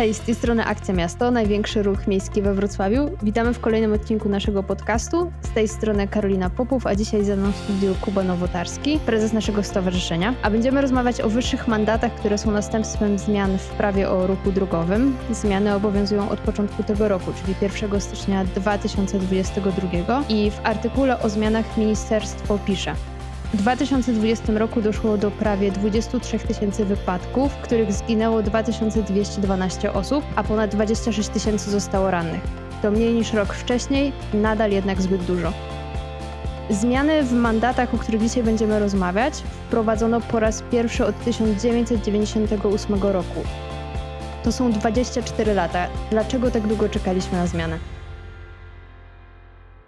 Hej, z tej strony Akcja Miasto, największy ruch miejski we Wrocławiu. Witamy w kolejnym odcinku naszego podcastu. Z tej strony Karolina Popów, a dzisiaj ze mną w studiu Kuba Nowotarski, prezes naszego stowarzyszenia. A będziemy rozmawiać o wyższych mandatach, które są następstwem zmian w prawie o ruchu drogowym. Zmiany obowiązują od początku tego roku, czyli 1 stycznia 2022 i w artykule o zmianach ministerstwo pisze w 2020 roku doszło do prawie 23 tysięcy wypadków, w których zginęło 2212 osób, a ponad 26 tysięcy zostało rannych. To mniej niż rok wcześniej, nadal jednak zbyt dużo. Zmiany w mandatach, o których dzisiaj będziemy rozmawiać, wprowadzono po raz pierwszy od 1998 roku. To są 24 lata. Dlaczego tak długo czekaliśmy na zmianę?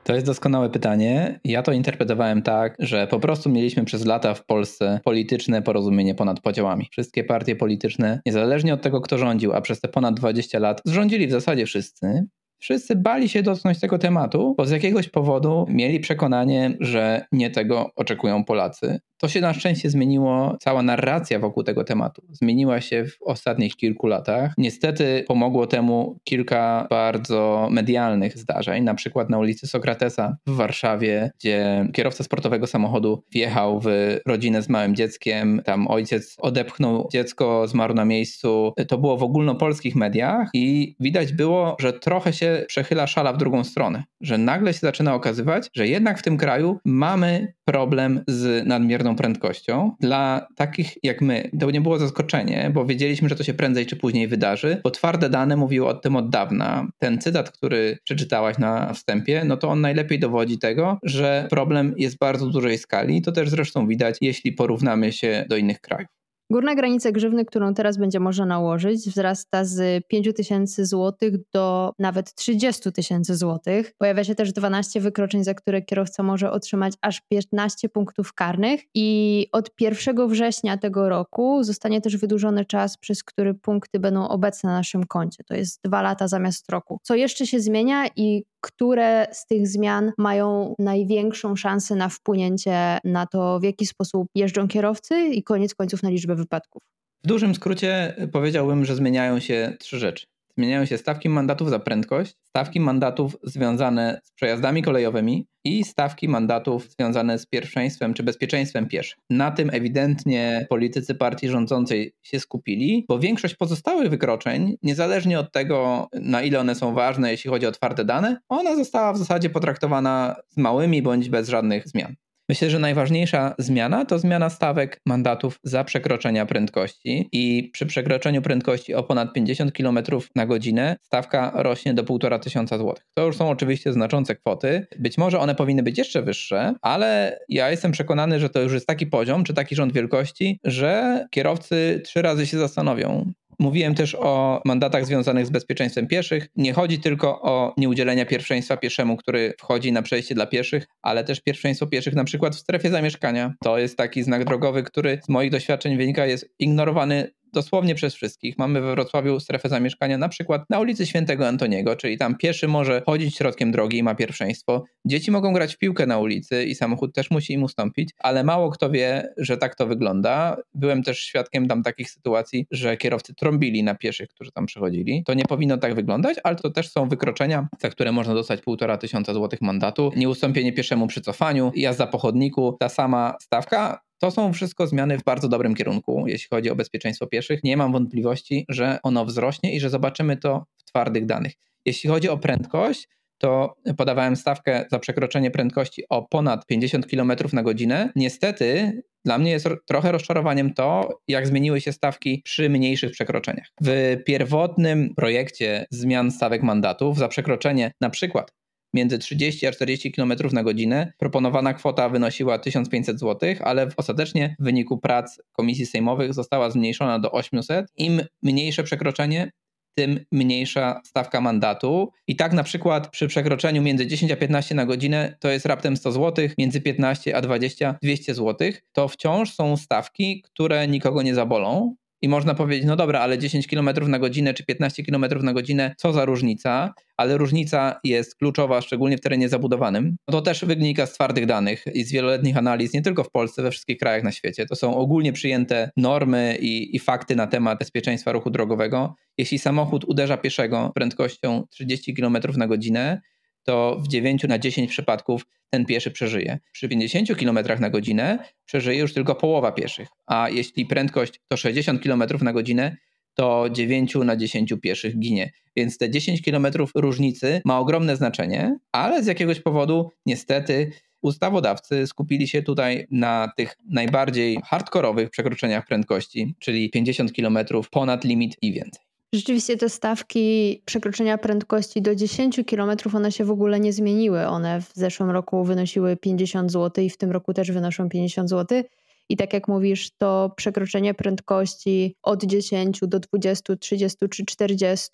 To jest doskonałe pytanie. Ja to interpretowałem tak, że po prostu mieliśmy przez lata w Polsce polityczne porozumienie ponad podziałami. Wszystkie partie polityczne, niezależnie od tego, kto rządził, a przez te ponad 20 lat zrządzili w zasadzie wszyscy, Wszyscy bali się dotknąć tego tematu, bo z jakiegoś powodu mieli przekonanie, że nie tego oczekują Polacy. To się na szczęście zmieniło, cała narracja wokół tego tematu zmieniła się w ostatnich kilku latach. Niestety pomogło temu kilka bardzo medialnych zdarzeń, na przykład na ulicy Sokratesa w Warszawie, gdzie kierowca sportowego samochodu wjechał w rodzinę z małym dzieckiem, tam ojciec odepchnął dziecko, zmarł na miejscu. To było w ogólnopolskich mediach i widać było, że trochę się przechyla szala w drugą stronę, że nagle się zaczyna okazywać, że jednak w tym kraju mamy problem z nadmierną prędkością. Dla takich jak my to nie było zaskoczenie, bo wiedzieliśmy, że to się prędzej czy później wydarzy, bo twarde dane mówiły o tym od dawna. Ten cytat, który przeczytałaś na wstępie, no to on najlepiej dowodzi tego, że problem jest bardzo dużej skali. To też zresztą widać, jeśli porównamy się do innych krajów. Górna granica grzywny, którą teraz będzie można nałożyć, wzrasta z 5 tysięcy złotych do nawet 30 tysięcy złotych. Pojawia się też 12 wykroczeń, za które kierowca może otrzymać aż 15 punktów karnych i od 1 września tego roku zostanie też wydłużony czas, przez który punkty będą obecne na naszym koncie. To jest dwa lata zamiast roku. Co jeszcze się zmienia i które z tych zmian mają największą szansę na wpłynięcie na to, w jaki sposób jeżdżą kierowcy i koniec końców na liczbę wypadków. W dużym skrócie powiedziałbym, że zmieniają się trzy rzeczy. Zmieniają się stawki mandatów za prędkość, stawki mandatów związane z przejazdami kolejowymi i stawki mandatów związane z pierwszeństwem czy bezpieczeństwem pieszych. Na tym ewidentnie politycy partii rządzącej się skupili, bo większość pozostałych wykroczeń, niezależnie od tego, na ile one są ważne, jeśli chodzi o twarde dane, ona została w zasadzie potraktowana z małymi bądź bez żadnych zmian. Myślę, że najważniejsza zmiana to zmiana stawek mandatów za przekroczenia prędkości i przy przekroczeniu prędkości o ponad 50 km na godzinę stawka rośnie do 1,5 tysiąca złotych. To już są oczywiście znaczące kwoty. Być może one powinny być jeszcze wyższe, ale ja jestem przekonany, że to już jest taki poziom, czy taki rząd wielkości, że kierowcy trzy razy się zastanowią, Mówiłem też o mandatach związanych z bezpieczeństwem pieszych. Nie chodzi tylko o nieudzielenie pierwszeństwa pieszemu, który wchodzi na przejście dla pieszych, ale też pierwszeństwo pieszych na przykład w strefie zamieszkania. To jest taki znak drogowy, który z moich doświadczeń wynika, jest ignorowany dosłownie przez wszystkich. Mamy we Wrocławiu strefę zamieszkania na przykład na ulicy Świętego Antoniego, czyli tam pieszy może chodzić środkiem drogi i ma pierwszeństwo. Dzieci mogą grać w piłkę na ulicy i samochód też musi im ustąpić, ale mało kto wie, że tak to wygląda. Byłem też świadkiem tam takich sytuacji, że kierowcy trąbili na pieszych, którzy tam przechodzili. To nie powinno tak wyglądać, ale to też są wykroczenia, za które można dostać półtora tysiąca złotych mandatu. Nieustąpienie pieszemu przy cofaniu, jazda po chodniku, ta sama stawka to są wszystko zmiany w bardzo dobrym kierunku, jeśli chodzi o bezpieczeństwo pieszych. Nie mam wątpliwości, że ono wzrośnie i że zobaczymy to w twardych danych. Jeśli chodzi o prędkość, to podawałem stawkę za przekroczenie prędkości o ponad 50 km na godzinę. Niestety dla mnie jest trochę rozczarowaniem to, jak zmieniły się stawki przy mniejszych przekroczeniach. W pierwotnym projekcie zmian stawek mandatów za przekroczenie na przykład między 30 a 40 km na godzinę. Proponowana kwota wynosiła 1500 zł, ale ostatecznie w wyniku prac komisji sejmowych została zmniejszona do 800. Im mniejsze przekroczenie, tym mniejsza stawka mandatu. I tak na przykład przy przekroczeniu między 10 a 15 na godzinę to jest raptem 100 zł, między 15 a 20 200 zł. To wciąż są stawki, które nikogo nie zabolą I można powiedzieć, no dobra, ale 10 km na godzinę czy 15 km na godzinę, co za różnica? Ale różnica jest kluczowa, szczególnie w terenie zabudowanym. To też wynika z twardych danych i z wieloletnich analiz, nie tylko w Polsce, we wszystkich krajach na świecie. To są ogólnie przyjęte normy i, i fakty na temat bezpieczeństwa ruchu drogowego. Jeśli samochód uderza pieszego prędkością 30 km na godzinę, to w 9 na 10 przypadków ten pieszy przeżyje. Przy 50 km na godzinę przeżyje już tylko połowa pieszych, a jeśli prędkość to 60 km na godzinę, to 9 na 10 pieszych ginie. Więc te 10 km różnicy ma ogromne znaczenie, ale z jakiegoś powodu niestety ustawodawcy skupili się tutaj na tych najbardziej hardkorowych przekroczeniach prędkości, czyli 50 km ponad limit i więcej. Rzeczywiście te stawki przekroczenia prędkości do 10 km one się w ogóle nie zmieniły. One w zeszłym roku wynosiły 50 zł i w tym roku też wynoszą 50 zł. I tak jak mówisz, to przekroczenie prędkości od 10 do 20, 30 czy 40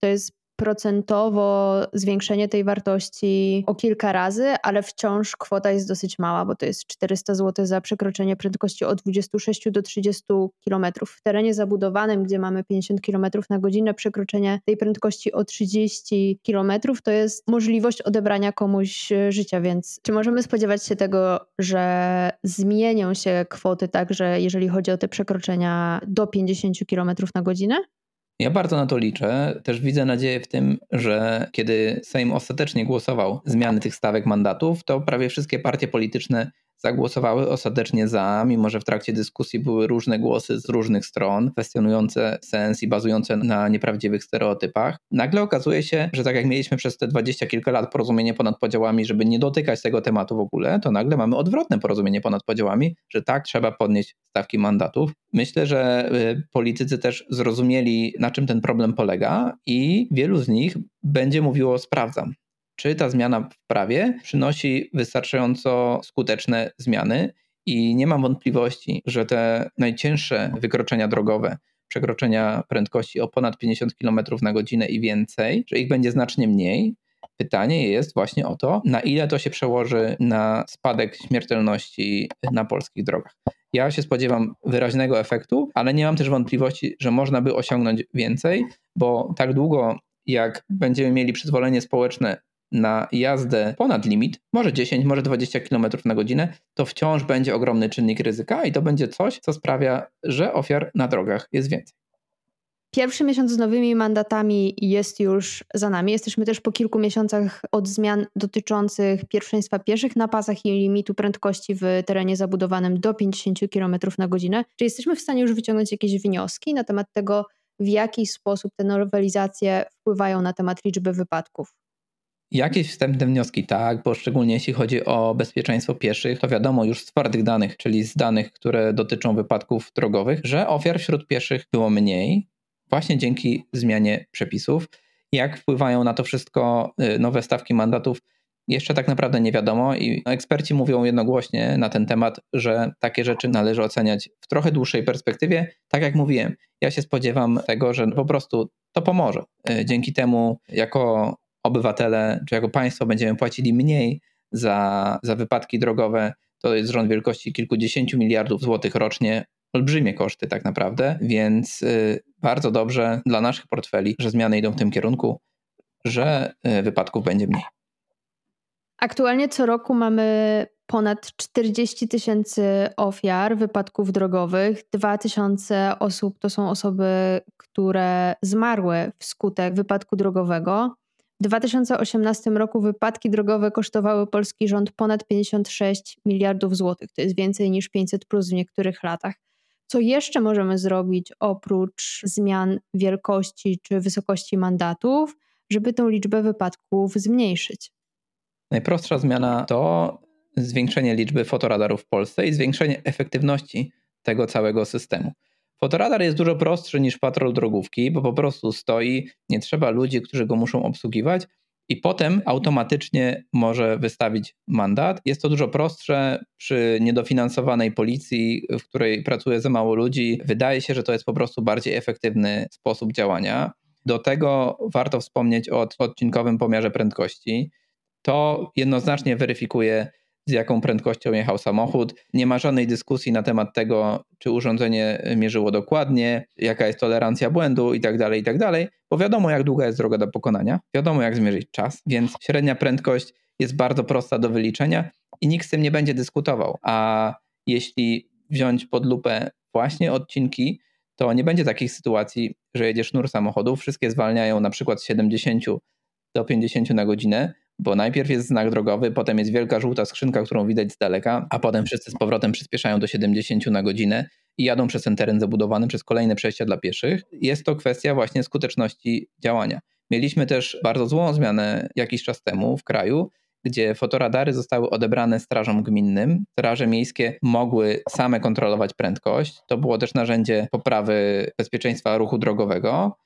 to jest procentowo zwiększenie tej wartości o kilka razy, ale wciąż kwota jest dosyć mała, bo to jest 400 zł za przekroczenie prędkości od 26 do 30 km. W terenie zabudowanym, gdzie mamy 50 km na godzinę, przekroczenie tej prędkości o 30 km to jest możliwość odebrania komuś e, życia, więc czy możemy spodziewać się tego, że zmienią się kwoty także jeżeli chodzi o te przekroczenia do 50 km na godzinę? Ja bardzo na to liczę. Też widzę nadzieję w tym, że kiedy Sejm ostatecznie głosował zmiany tych stawek mandatów, to prawie wszystkie partie polityczne zagłosowały ostatecznie za, mimo że w trakcie dyskusji były różne głosy z różnych stron, kwestionujące sens i bazujące na nieprawdziwych stereotypach. Nagle okazuje się, że tak jak mieliśmy przez te dwadzieścia kilka lat porozumienie ponad podziałami, żeby nie dotykać tego tematu w ogóle, to nagle mamy odwrotne porozumienie ponad podziałami, że tak, trzeba podnieść stawki mandatów. Myślę, że y, politycy też zrozumieli, na czym ten problem polega i wielu z nich będzie mówiło sprawdzam czy ta zmiana w prawie przynosi wystarczająco skuteczne zmiany. I nie mam wątpliwości, że te najcięższe wykroczenia drogowe, przekroczenia prędkości o ponad 50 km na godzinę i więcej, że ich będzie znacznie mniej. Pytanie jest właśnie o to, na ile to się przełoży na spadek śmiertelności na polskich drogach. Ja się spodziewam wyraźnego efektu, ale nie mam też wątpliwości, że można by osiągnąć więcej, bo tak długo jak będziemy mieli przyzwolenie społeczne na jazdę ponad limit, może 10, może 20 km na godzinę, to wciąż będzie ogromny czynnik ryzyka i to będzie coś, co sprawia, że ofiar na drogach jest więcej. Pierwszy miesiąc z nowymi mandatami jest już za nami. Jesteśmy też po kilku miesiącach od zmian dotyczących pierwszeństwa pieszych na pasach i limitu prędkości w terenie zabudowanym do 50 km na godzinę. Czy jesteśmy w stanie już wyciągnąć jakieś wnioski na temat tego, w jaki sposób te nowelizacje wpływają na temat liczby wypadków? Jakieś wstępne wnioski, tak, bo szczególnie jeśli chodzi o bezpieczeństwo pieszych, to wiadomo już z twardych danych, czyli z danych, które dotyczą wypadków drogowych, że ofiar wśród pieszych było mniej, właśnie dzięki zmianie przepisów. Jak wpływają na to wszystko y, nowe stawki mandatów, jeszcze tak naprawdę nie wiadomo i eksperci mówią jednogłośnie na ten temat, że takie rzeczy należy oceniać w trochę dłuższej perspektywie. Tak jak mówiłem, ja się spodziewam tego, że po prostu to pomoże. Y, dzięki temu, jako obywatele, czy jako państwo będziemy płacili mniej za, za wypadki drogowe, to jest rząd wielkości kilkudziesięciu miliardów złotych rocznie. Olbrzymie koszty tak naprawdę, więc y, bardzo dobrze dla naszych portfeli, że zmiany idą w tym kierunku, że y, wypadków będzie mniej. Aktualnie co roku mamy ponad 40 tysięcy ofiar wypadków drogowych. 2 tysiące osób to są osoby, które zmarły wskutek wypadku drogowego. W 2018 roku wypadki drogowe kosztowały polski rząd ponad 56 miliardów złotych. To jest więcej niż 500 plus w niektórych latach. Co jeszcze możemy zrobić oprócz zmian wielkości czy wysokości mandatów, żeby tę liczbę wypadków zmniejszyć? Najprostsza zmiana to zwiększenie liczby fotoradarów w Polsce i zwiększenie efektywności tego całego systemu. Fotoradar jest dużo prostszy niż patrol drogówki, bo po prostu stoi, nie trzeba ludzi, którzy go muszą obsługiwać i potem automatycznie może wystawić mandat. Jest to dużo prostsze przy niedofinansowanej policji, w której pracuje za mało ludzi. Wydaje się, że to jest po prostu bardziej efektywny sposób działania. Do tego warto wspomnieć o odcinkowym pomiarze prędkości. To jednoznacznie weryfikuje z jaką prędkością jechał samochód. Nie ma żadnej dyskusji na temat tego, czy urządzenie mierzyło dokładnie, jaka jest tolerancja błędu itd., tak itd., tak bo wiadomo, jak długa jest droga do pokonania, wiadomo, jak zmierzyć czas, więc średnia prędkość jest bardzo prosta do wyliczenia i nikt z tym nie będzie dyskutował. A jeśli wziąć pod lupę właśnie odcinki, to nie będzie takich sytuacji, że jedzie sznur samochodów, wszystkie zwalniają na przykład z 70 do 50 na godzinę, bo najpierw jest znak drogowy, potem jest wielka żółta skrzynka, którą widać z daleka, a potem wszyscy z powrotem przyspieszają do 70 na godzinę i jadą przez ten teren zabudowany, przez kolejne przejścia dla pieszych. Jest to kwestia właśnie skuteczności działania. Mieliśmy też bardzo złą zmianę jakiś czas temu w kraju, gdzie fotoradary zostały odebrane strażom gminnym. Straże miejskie mogły same kontrolować prędkość. To było też narzędzie poprawy bezpieczeństwa ruchu drogowego.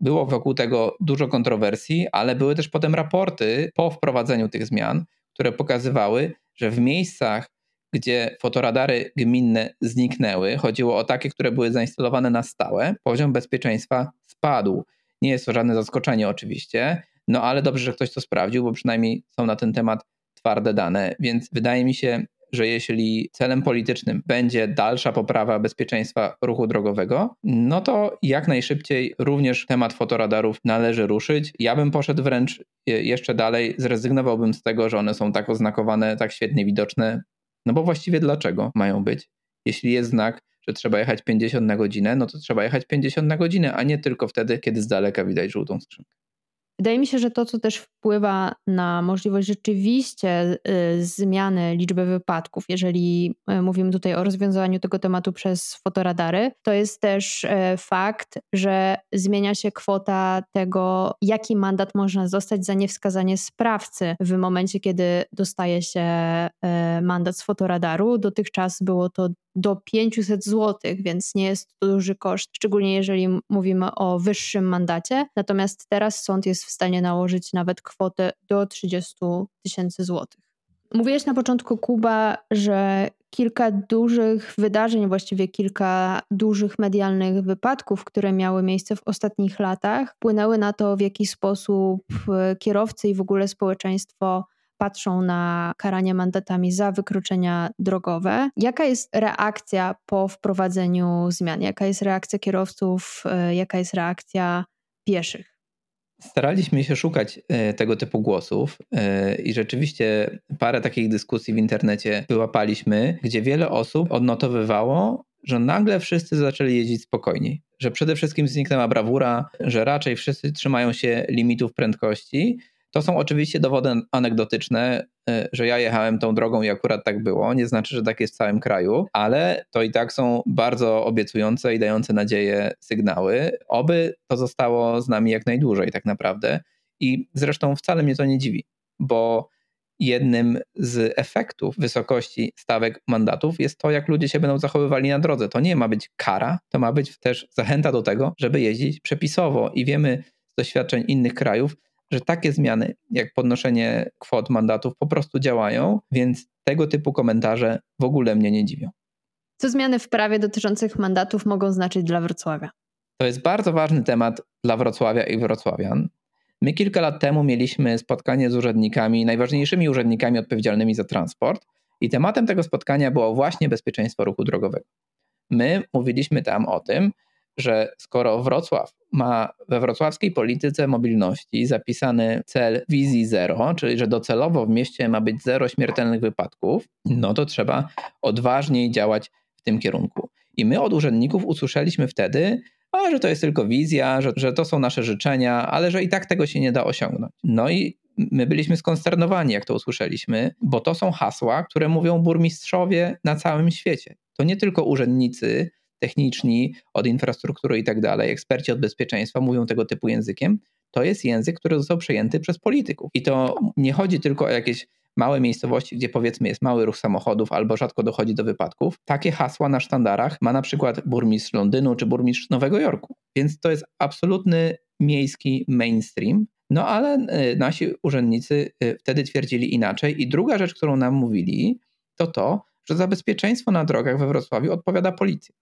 Było wokół tego dużo kontrowersji, ale były też potem raporty po wprowadzeniu tych zmian, które pokazywały, że w miejscach, gdzie fotoradary gminne zniknęły, chodziło o takie, które były zainstalowane na stałe, poziom bezpieczeństwa spadł. Nie jest to żadne zaskoczenie oczywiście, no ale dobrze, że ktoś to sprawdził, bo przynajmniej są na ten temat twarde dane, więc wydaje mi się, że jeśli celem politycznym będzie dalsza poprawa bezpieczeństwa ruchu drogowego, no to jak najszybciej również temat fotoradarów należy ruszyć. Ja bym poszedł wręcz jeszcze dalej, zrezygnowałbym z tego, że one są tak oznakowane, tak świetnie widoczne. No bo właściwie dlaczego mają być? Jeśli jest znak, że trzeba jechać 50 na godzinę, no to trzeba jechać 50 na godzinę, a nie tylko wtedy, kiedy z daleka widać żółtą skrzynkę. Wydaje mi się, że to, co też wpływa na możliwość rzeczywiście y, zmiany liczby wypadków, jeżeli y, mówimy tutaj o rozwiązaniu tego tematu przez fotoradary, to jest też y, fakt, że zmienia się kwota tego, jaki mandat można dostać za niewskazanie sprawcy w momencie, kiedy dostaje się mandat z fotoradaru. Dotychczas było to do 500 zł, więc nie jest to duży koszt, szczególnie jeżeli mówimy o wyższym mandacie. Natomiast teraz sąd jest w stanie nałożyć nawet kwotę do 30 tysięcy złotych. Mówiłeś na początku, Kuba, że kilka dużych wydarzeń, właściwie kilka dużych medialnych wypadków, które miały miejsce w ostatnich latach, wpłynęły na to, w jaki sposób e, kierowcy i w ogóle społeczeństwo patrzą na karanie mandatami za wykroczenia drogowe. Jaka jest reakcja po wprowadzeniu zmian? Jaka jest reakcja kierowców? E, jaka jest reakcja pieszych? Staraliśmy się szukać e, tego typu głosów e, i rzeczywiście parę takich dyskusji w internecie wyłapaliśmy, gdzie wiele osób odnotowywało, że nagle wszyscy zaczęli jeździć spokojniej. Że przede wszystkim zniknęła brawura, że raczej wszyscy trzymają się limitów prędkości to są oczywiście dowody anegdotyczne, y, że ja jechałem tą drogą i akurat tak było. Nie znaczy, że tak jest w całym kraju, ale to i tak są bardzo obiecujące i dające nadzieję sygnały. Oby to zostało z nami jak najdłużej, tak naprawdę. I zresztą wcale mnie to nie dziwi, bo jednym z efektów wysokości stawek mandatów jest to, jak ludzie się będą zachowywali na drodze. To nie ma być kara, to ma być też zachęta do tego, żeby jeździć przepisowo. I wiemy z doświadczeń innych krajów, że takie zmiany, jak podnoszenie kwot mandatów, po prostu działają, więc tego typu komentarze w ogóle mnie nie dziwią. Co zmiany w prawie dotyczących mandatów mogą znaczyć dla Wrocławia? To jest bardzo ważny temat dla Wrocławia i wrocławian. My kilka lat temu mieliśmy spotkanie z urzędnikami, najważniejszymi urzędnikami odpowiedzialnymi za transport, i tematem tego spotkania było właśnie bezpieczeństwo ruchu drogowego. My mówiliśmy tam o tym, że skoro Wrocław ma we wrocławskiej polityce mobilności zapisany cel wizji zero, czyli że docelowo w mieście ma być zero śmiertelnych wypadków, no to trzeba odważniej działać w tym kierunku. I my od urzędników usłyszeliśmy wtedy, a, że to jest tylko wizja, że, że to są nasze życzenia, ale że i tak tego się nie da osiągnąć. No i my byliśmy skonsternowani, jak to usłyszeliśmy, bo to są hasła, które mówią burmistrzowie na całym świecie. To nie tylko urzędnicy techniczni, od infrastruktury i tak dalej, eksperci od bezpieczeństwa mówią tego typu językiem, to jest język, który został przejęty przez polityków. I to nie chodzi tylko o jakieś małe miejscowości, gdzie powiedzmy jest mały ruch samochodów albo rzadko dochodzi do wypadków. Takie hasła na sztandarach ma na przykład burmistrz Londynu czy burmistrz Nowego Jorku. Więc to jest absolutny miejski mainstream. No ale y, nasi urzędnicy y, wtedy twierdzili inaczej. I druga rzecz, którą nam mówili, to to, że za bezpieczeństwo na drogach we Wrocławiu odpowiada policja.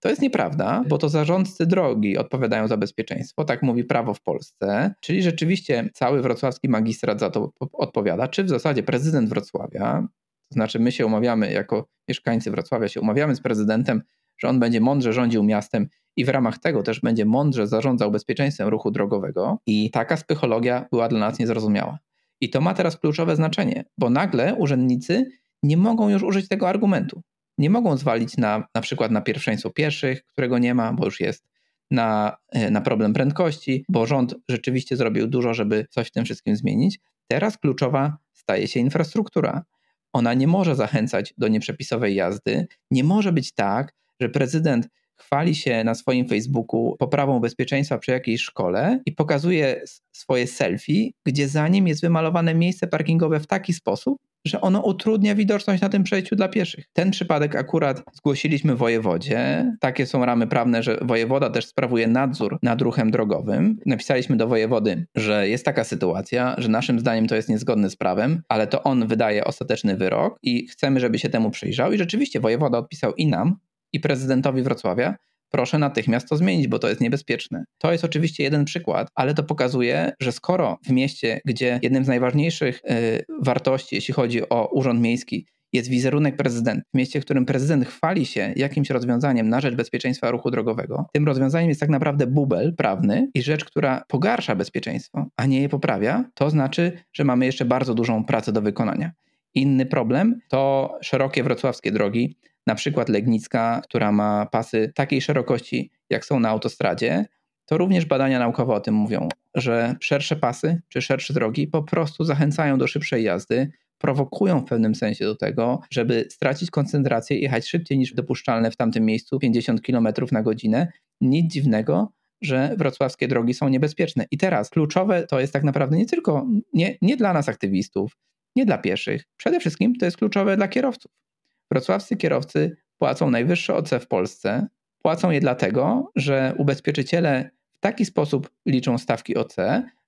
To jest nieprawda, bo to zarządcy drogi odpowiadają za bezpieczeństwo, tak mówi prawo w Polsce, czyli rzeczywiście cały wrocławski magistrat za to odpowiada, czy w zasadzie prezydent Wrocławia, To znaczy, my się umawiamy jako mieszkańcy Wrocławia, się umawiamy z prezydentem, że on będzie mądrze rządził miastem i w ramach tego też będzie mądrze zarządzał bezpieczeństwem ruchu drogowego. I taka psychologia była dla nas niezrozumiała. I to ma teraz kluczowe znaczenie, bo nagle urzędnicy nie mogą już użyć tego argumentu. Nie mogą zwalić na, na przykład na pierwszeństwo pieszych, którego nie ma, bo już jest, na, e, na problem prędkości, bo rząd rzeczywiście zrobił dużo, żeby coś w tym wszystkim zmienić. Teraz kluczowa staje się infrastruktura. Ona nie może zachęcać do nieprzepisowej jazdy. Nie może być tak, że prezydent chwali się na swoim Facebooku poprawą bezpieczeństwa przy jakiejś szkole i pokazuje swoje selfie, gdzie za nim jest wymalowane miejsce parkingowe w taki sposób, że ono utrudnia widoczność na tym przejściu dla pieszych. Ten przypadek akurat zgłosiliśmy wojewodzie. Takie są ramy prawne, że wojewoda też sprawuje nadzór nad ruchem drogowym. Napisaliśmy do wojewody, że jest taka sytuacja, że naszym zdaniem to jest niezgodne z prawem, ale to on wydaje ostateczny wyrok i chcemy, żeby się temu przyjrzał. I rzeczywiście wojewoda odpisał i nam, i prezydentowi Wrocławia, proszę natychmiast to zmienić, bo to jest niebezpieczne. To jest oczywiście jeden przykład, ale to pokazuje, że skoro w mieście, gdzie jednym z najważniejszych y, wartości, jeśli chodzi o urząd miejski, jest wizerunek prezydenta, w mieście, w którym prezydent chwali się jakimś rozwiązaniem na rzecz bezpieczeństwa ruchu drogowego, tym rozwiązaniem jest tak naprawdę bubel prawny i rzecz, która pogarsza bezpieczeństwo, a nie je poprawia, to znaczy, że mamy jeszcze bardzo dużą pracę do wykonania. Inny problem to szerokie wrocławskie drogi, na przykład Legnicka, która ma pasy takiej szerokości, jak są na autostradzie, to również badania naukowe o tym mówią, że szersze pasy czy szersze drogi po prostu zachęcają do szybszej jazdy, prowokują w pewnym sensie do tego, żeby stracić koncentrację i jechać szybciej niż dopuszczalne w tamtym miejscu 50 km na godzinę. Nic dziwnego, że wrocławskie drogi są niebezpieczne. I teraz kluczowe to jest tak naprawdę nie tylko nie, nie dla nas aktywistów, nie dla pieszych. Przede wszystkim to jest kluczowe dla kierowców. Wrocławscy kierowcy płacą najwyższe OC w Polsce. Płacą je dlatego, że ubezpieczyciele w taki sposób liczą stawki OC,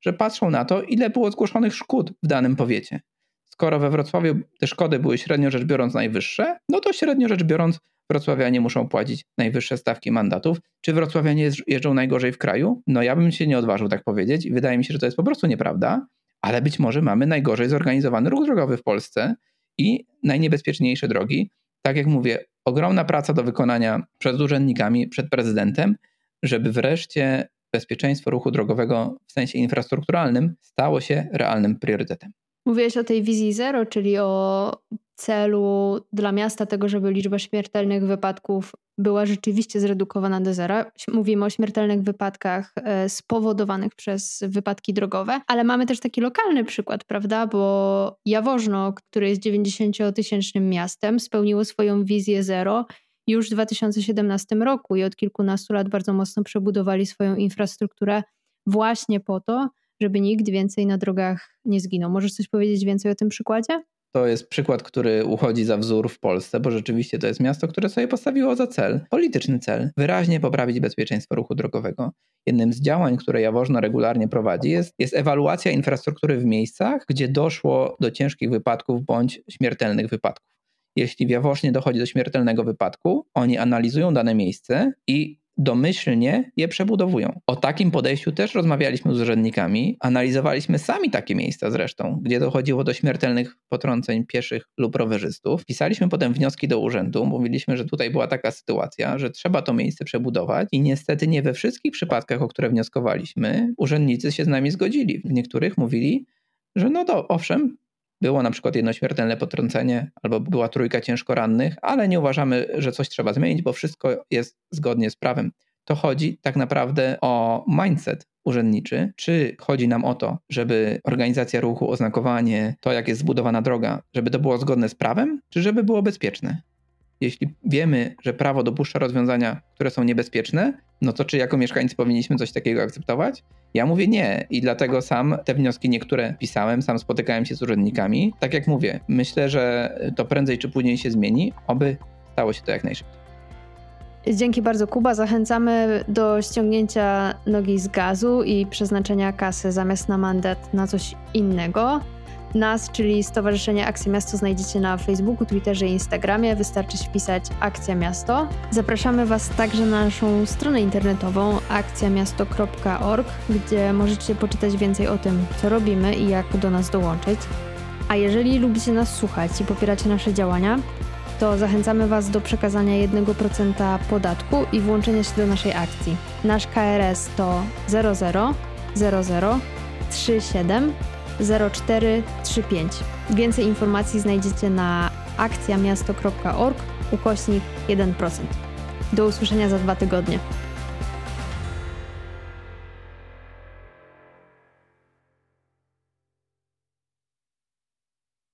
że patrzą na to, ile było zgłoszonych szkód w danym powiecie. Skoro we Wrocławiu te szkody były średnio rzecz biorąc najwyższe, no to średnio rzecz biorąc wrocławianie muszą płacić najwyższe stawki mandatów. Czy wrocławianie jeżdżą najgorzej w kraju? No ja bym się nie odważył tak powiedzieć i wydaje mi się, że to jest po prostu nieprawda, ale być może mamy najgorzej zorganizowany ruch drogowy w Polsce i najniebezpieczniejsze drogi. Tak jak mówię, ogromna praca do wykonania przed urzędnikami, przed prezydentem, żeby wreszcie bezpieczeństwo ruchu drogowego w sensie infrastrukturalnym stało się realnym priorytetem. Mówiłeś o tej wizji zero, czyli o celu dla miasta tego, żeby liczba śmiertelnych wypadków była rzeczywiście zredukowana do zera. Mówimy o śmiertelnych wypadkach e, spowodowanych przez wypadki drogowe, ale mamy też taki lokalny przykład, prawda? Bo Jaworzno, które jest 90-tysięcznym miastem, spełniło swoją wizję zero już w 2017 roku i od kilkunastu lat bardzo mocno przebudowali swoją infrastrukturę właśnie po to, żeby nikt więcej na drogach nie zginął. Możesz coś powiedzieć więcej o tym przykładzie? To jest przykład, który uchodzi za wzór w Polsce, bo rzeczywiście to jest miasto, które sobie postawiło za cel, polityczny cel, wyraźnie poprawić bezpieczeństwo ruchu drogowego. Jednym z działań, które Jaworzno regularnie prowadzi, jest, jest ewaluacja infrastruktury w miejscach, gdzie doszło do ciężkich wypadków bądź śmiertelnych wypadków. Jeśli w Jaworznie dochodzi do śmiertelnego wypadku, oni analizują dane miejsce i domyślnie je przebudowują. O takim podejściu też rozmawialiśmy z urzędnikami, analizowaliśmy sami takie miejsca zresztą, gdzie dochodziło do śmiertelnych potrąceń pieszych lub rowerzystów. Pisaliśmy potem wnioski do urzędu, mówiliśmy, że tutaj była taka sytuacja, że trzeba to miejsce przebudować i niestety nie we wszystkich przypadkach, o które wnioskowaliśmy, urzędnicy się z nami zgodzili. W niektórych mówili, że no to owszem, było na przykład jedno śmiertelne potrącenie albo była trójka ciężko rannych, ale nie uważamy, że coś trzeba zmienić, bo wszystko jest zgodnie z prawem. To chodzi tak naprawdę o mindset urzędniczy, czy chodzi nam o to, żeby organizacja ruchu, oznakowanie, to jak jest zbudowana droga, żeby to było zgodne z prawem, czy żeby było bezpieczne? Jeśli wiemy, że prawo dopuszcza rozwiązania, które są niebezpieczne, no to czy jako mieszkańcy powinniśmy coś takiego akceptować? Ja mówię nie i dlatego sam te wnioski niektóre pisałem, sam spotykałem się z urzędnikami. Tak jak mówię, myślę, że to prędzej czy później się zmieni, oby stało się to jak najszybciej. Dzięki bardzo Kuba. Zachęcamy do ściągnięcia nogi z gazu i przeznaczenia kasy zamiast na mandat na coś innego. Nas, czyli Stowarzyszenie Akcja Miasto, znajdziecie na Facebooku, Twitterze i Instagramie. Wystarczy wpisać Akcja Miasto. Zapraszamy Was także na naszą stronę internetową akcjamiasto.org, gdzie możecie poczytać więcej o tym, co robimy i jak do nas dołączyć. A jeżeli lubicie nas słuchać i popieracie nasze działania, to zachęcamy Was do przekazania 1% podatku i włączenia się do naszej akcji. Nasz KRS to 00 00 37 0435. Więcej informacji znajdziecie na akcjamiasto.org ukośnik 1%. Do usłyszenia za dwa tygodnie.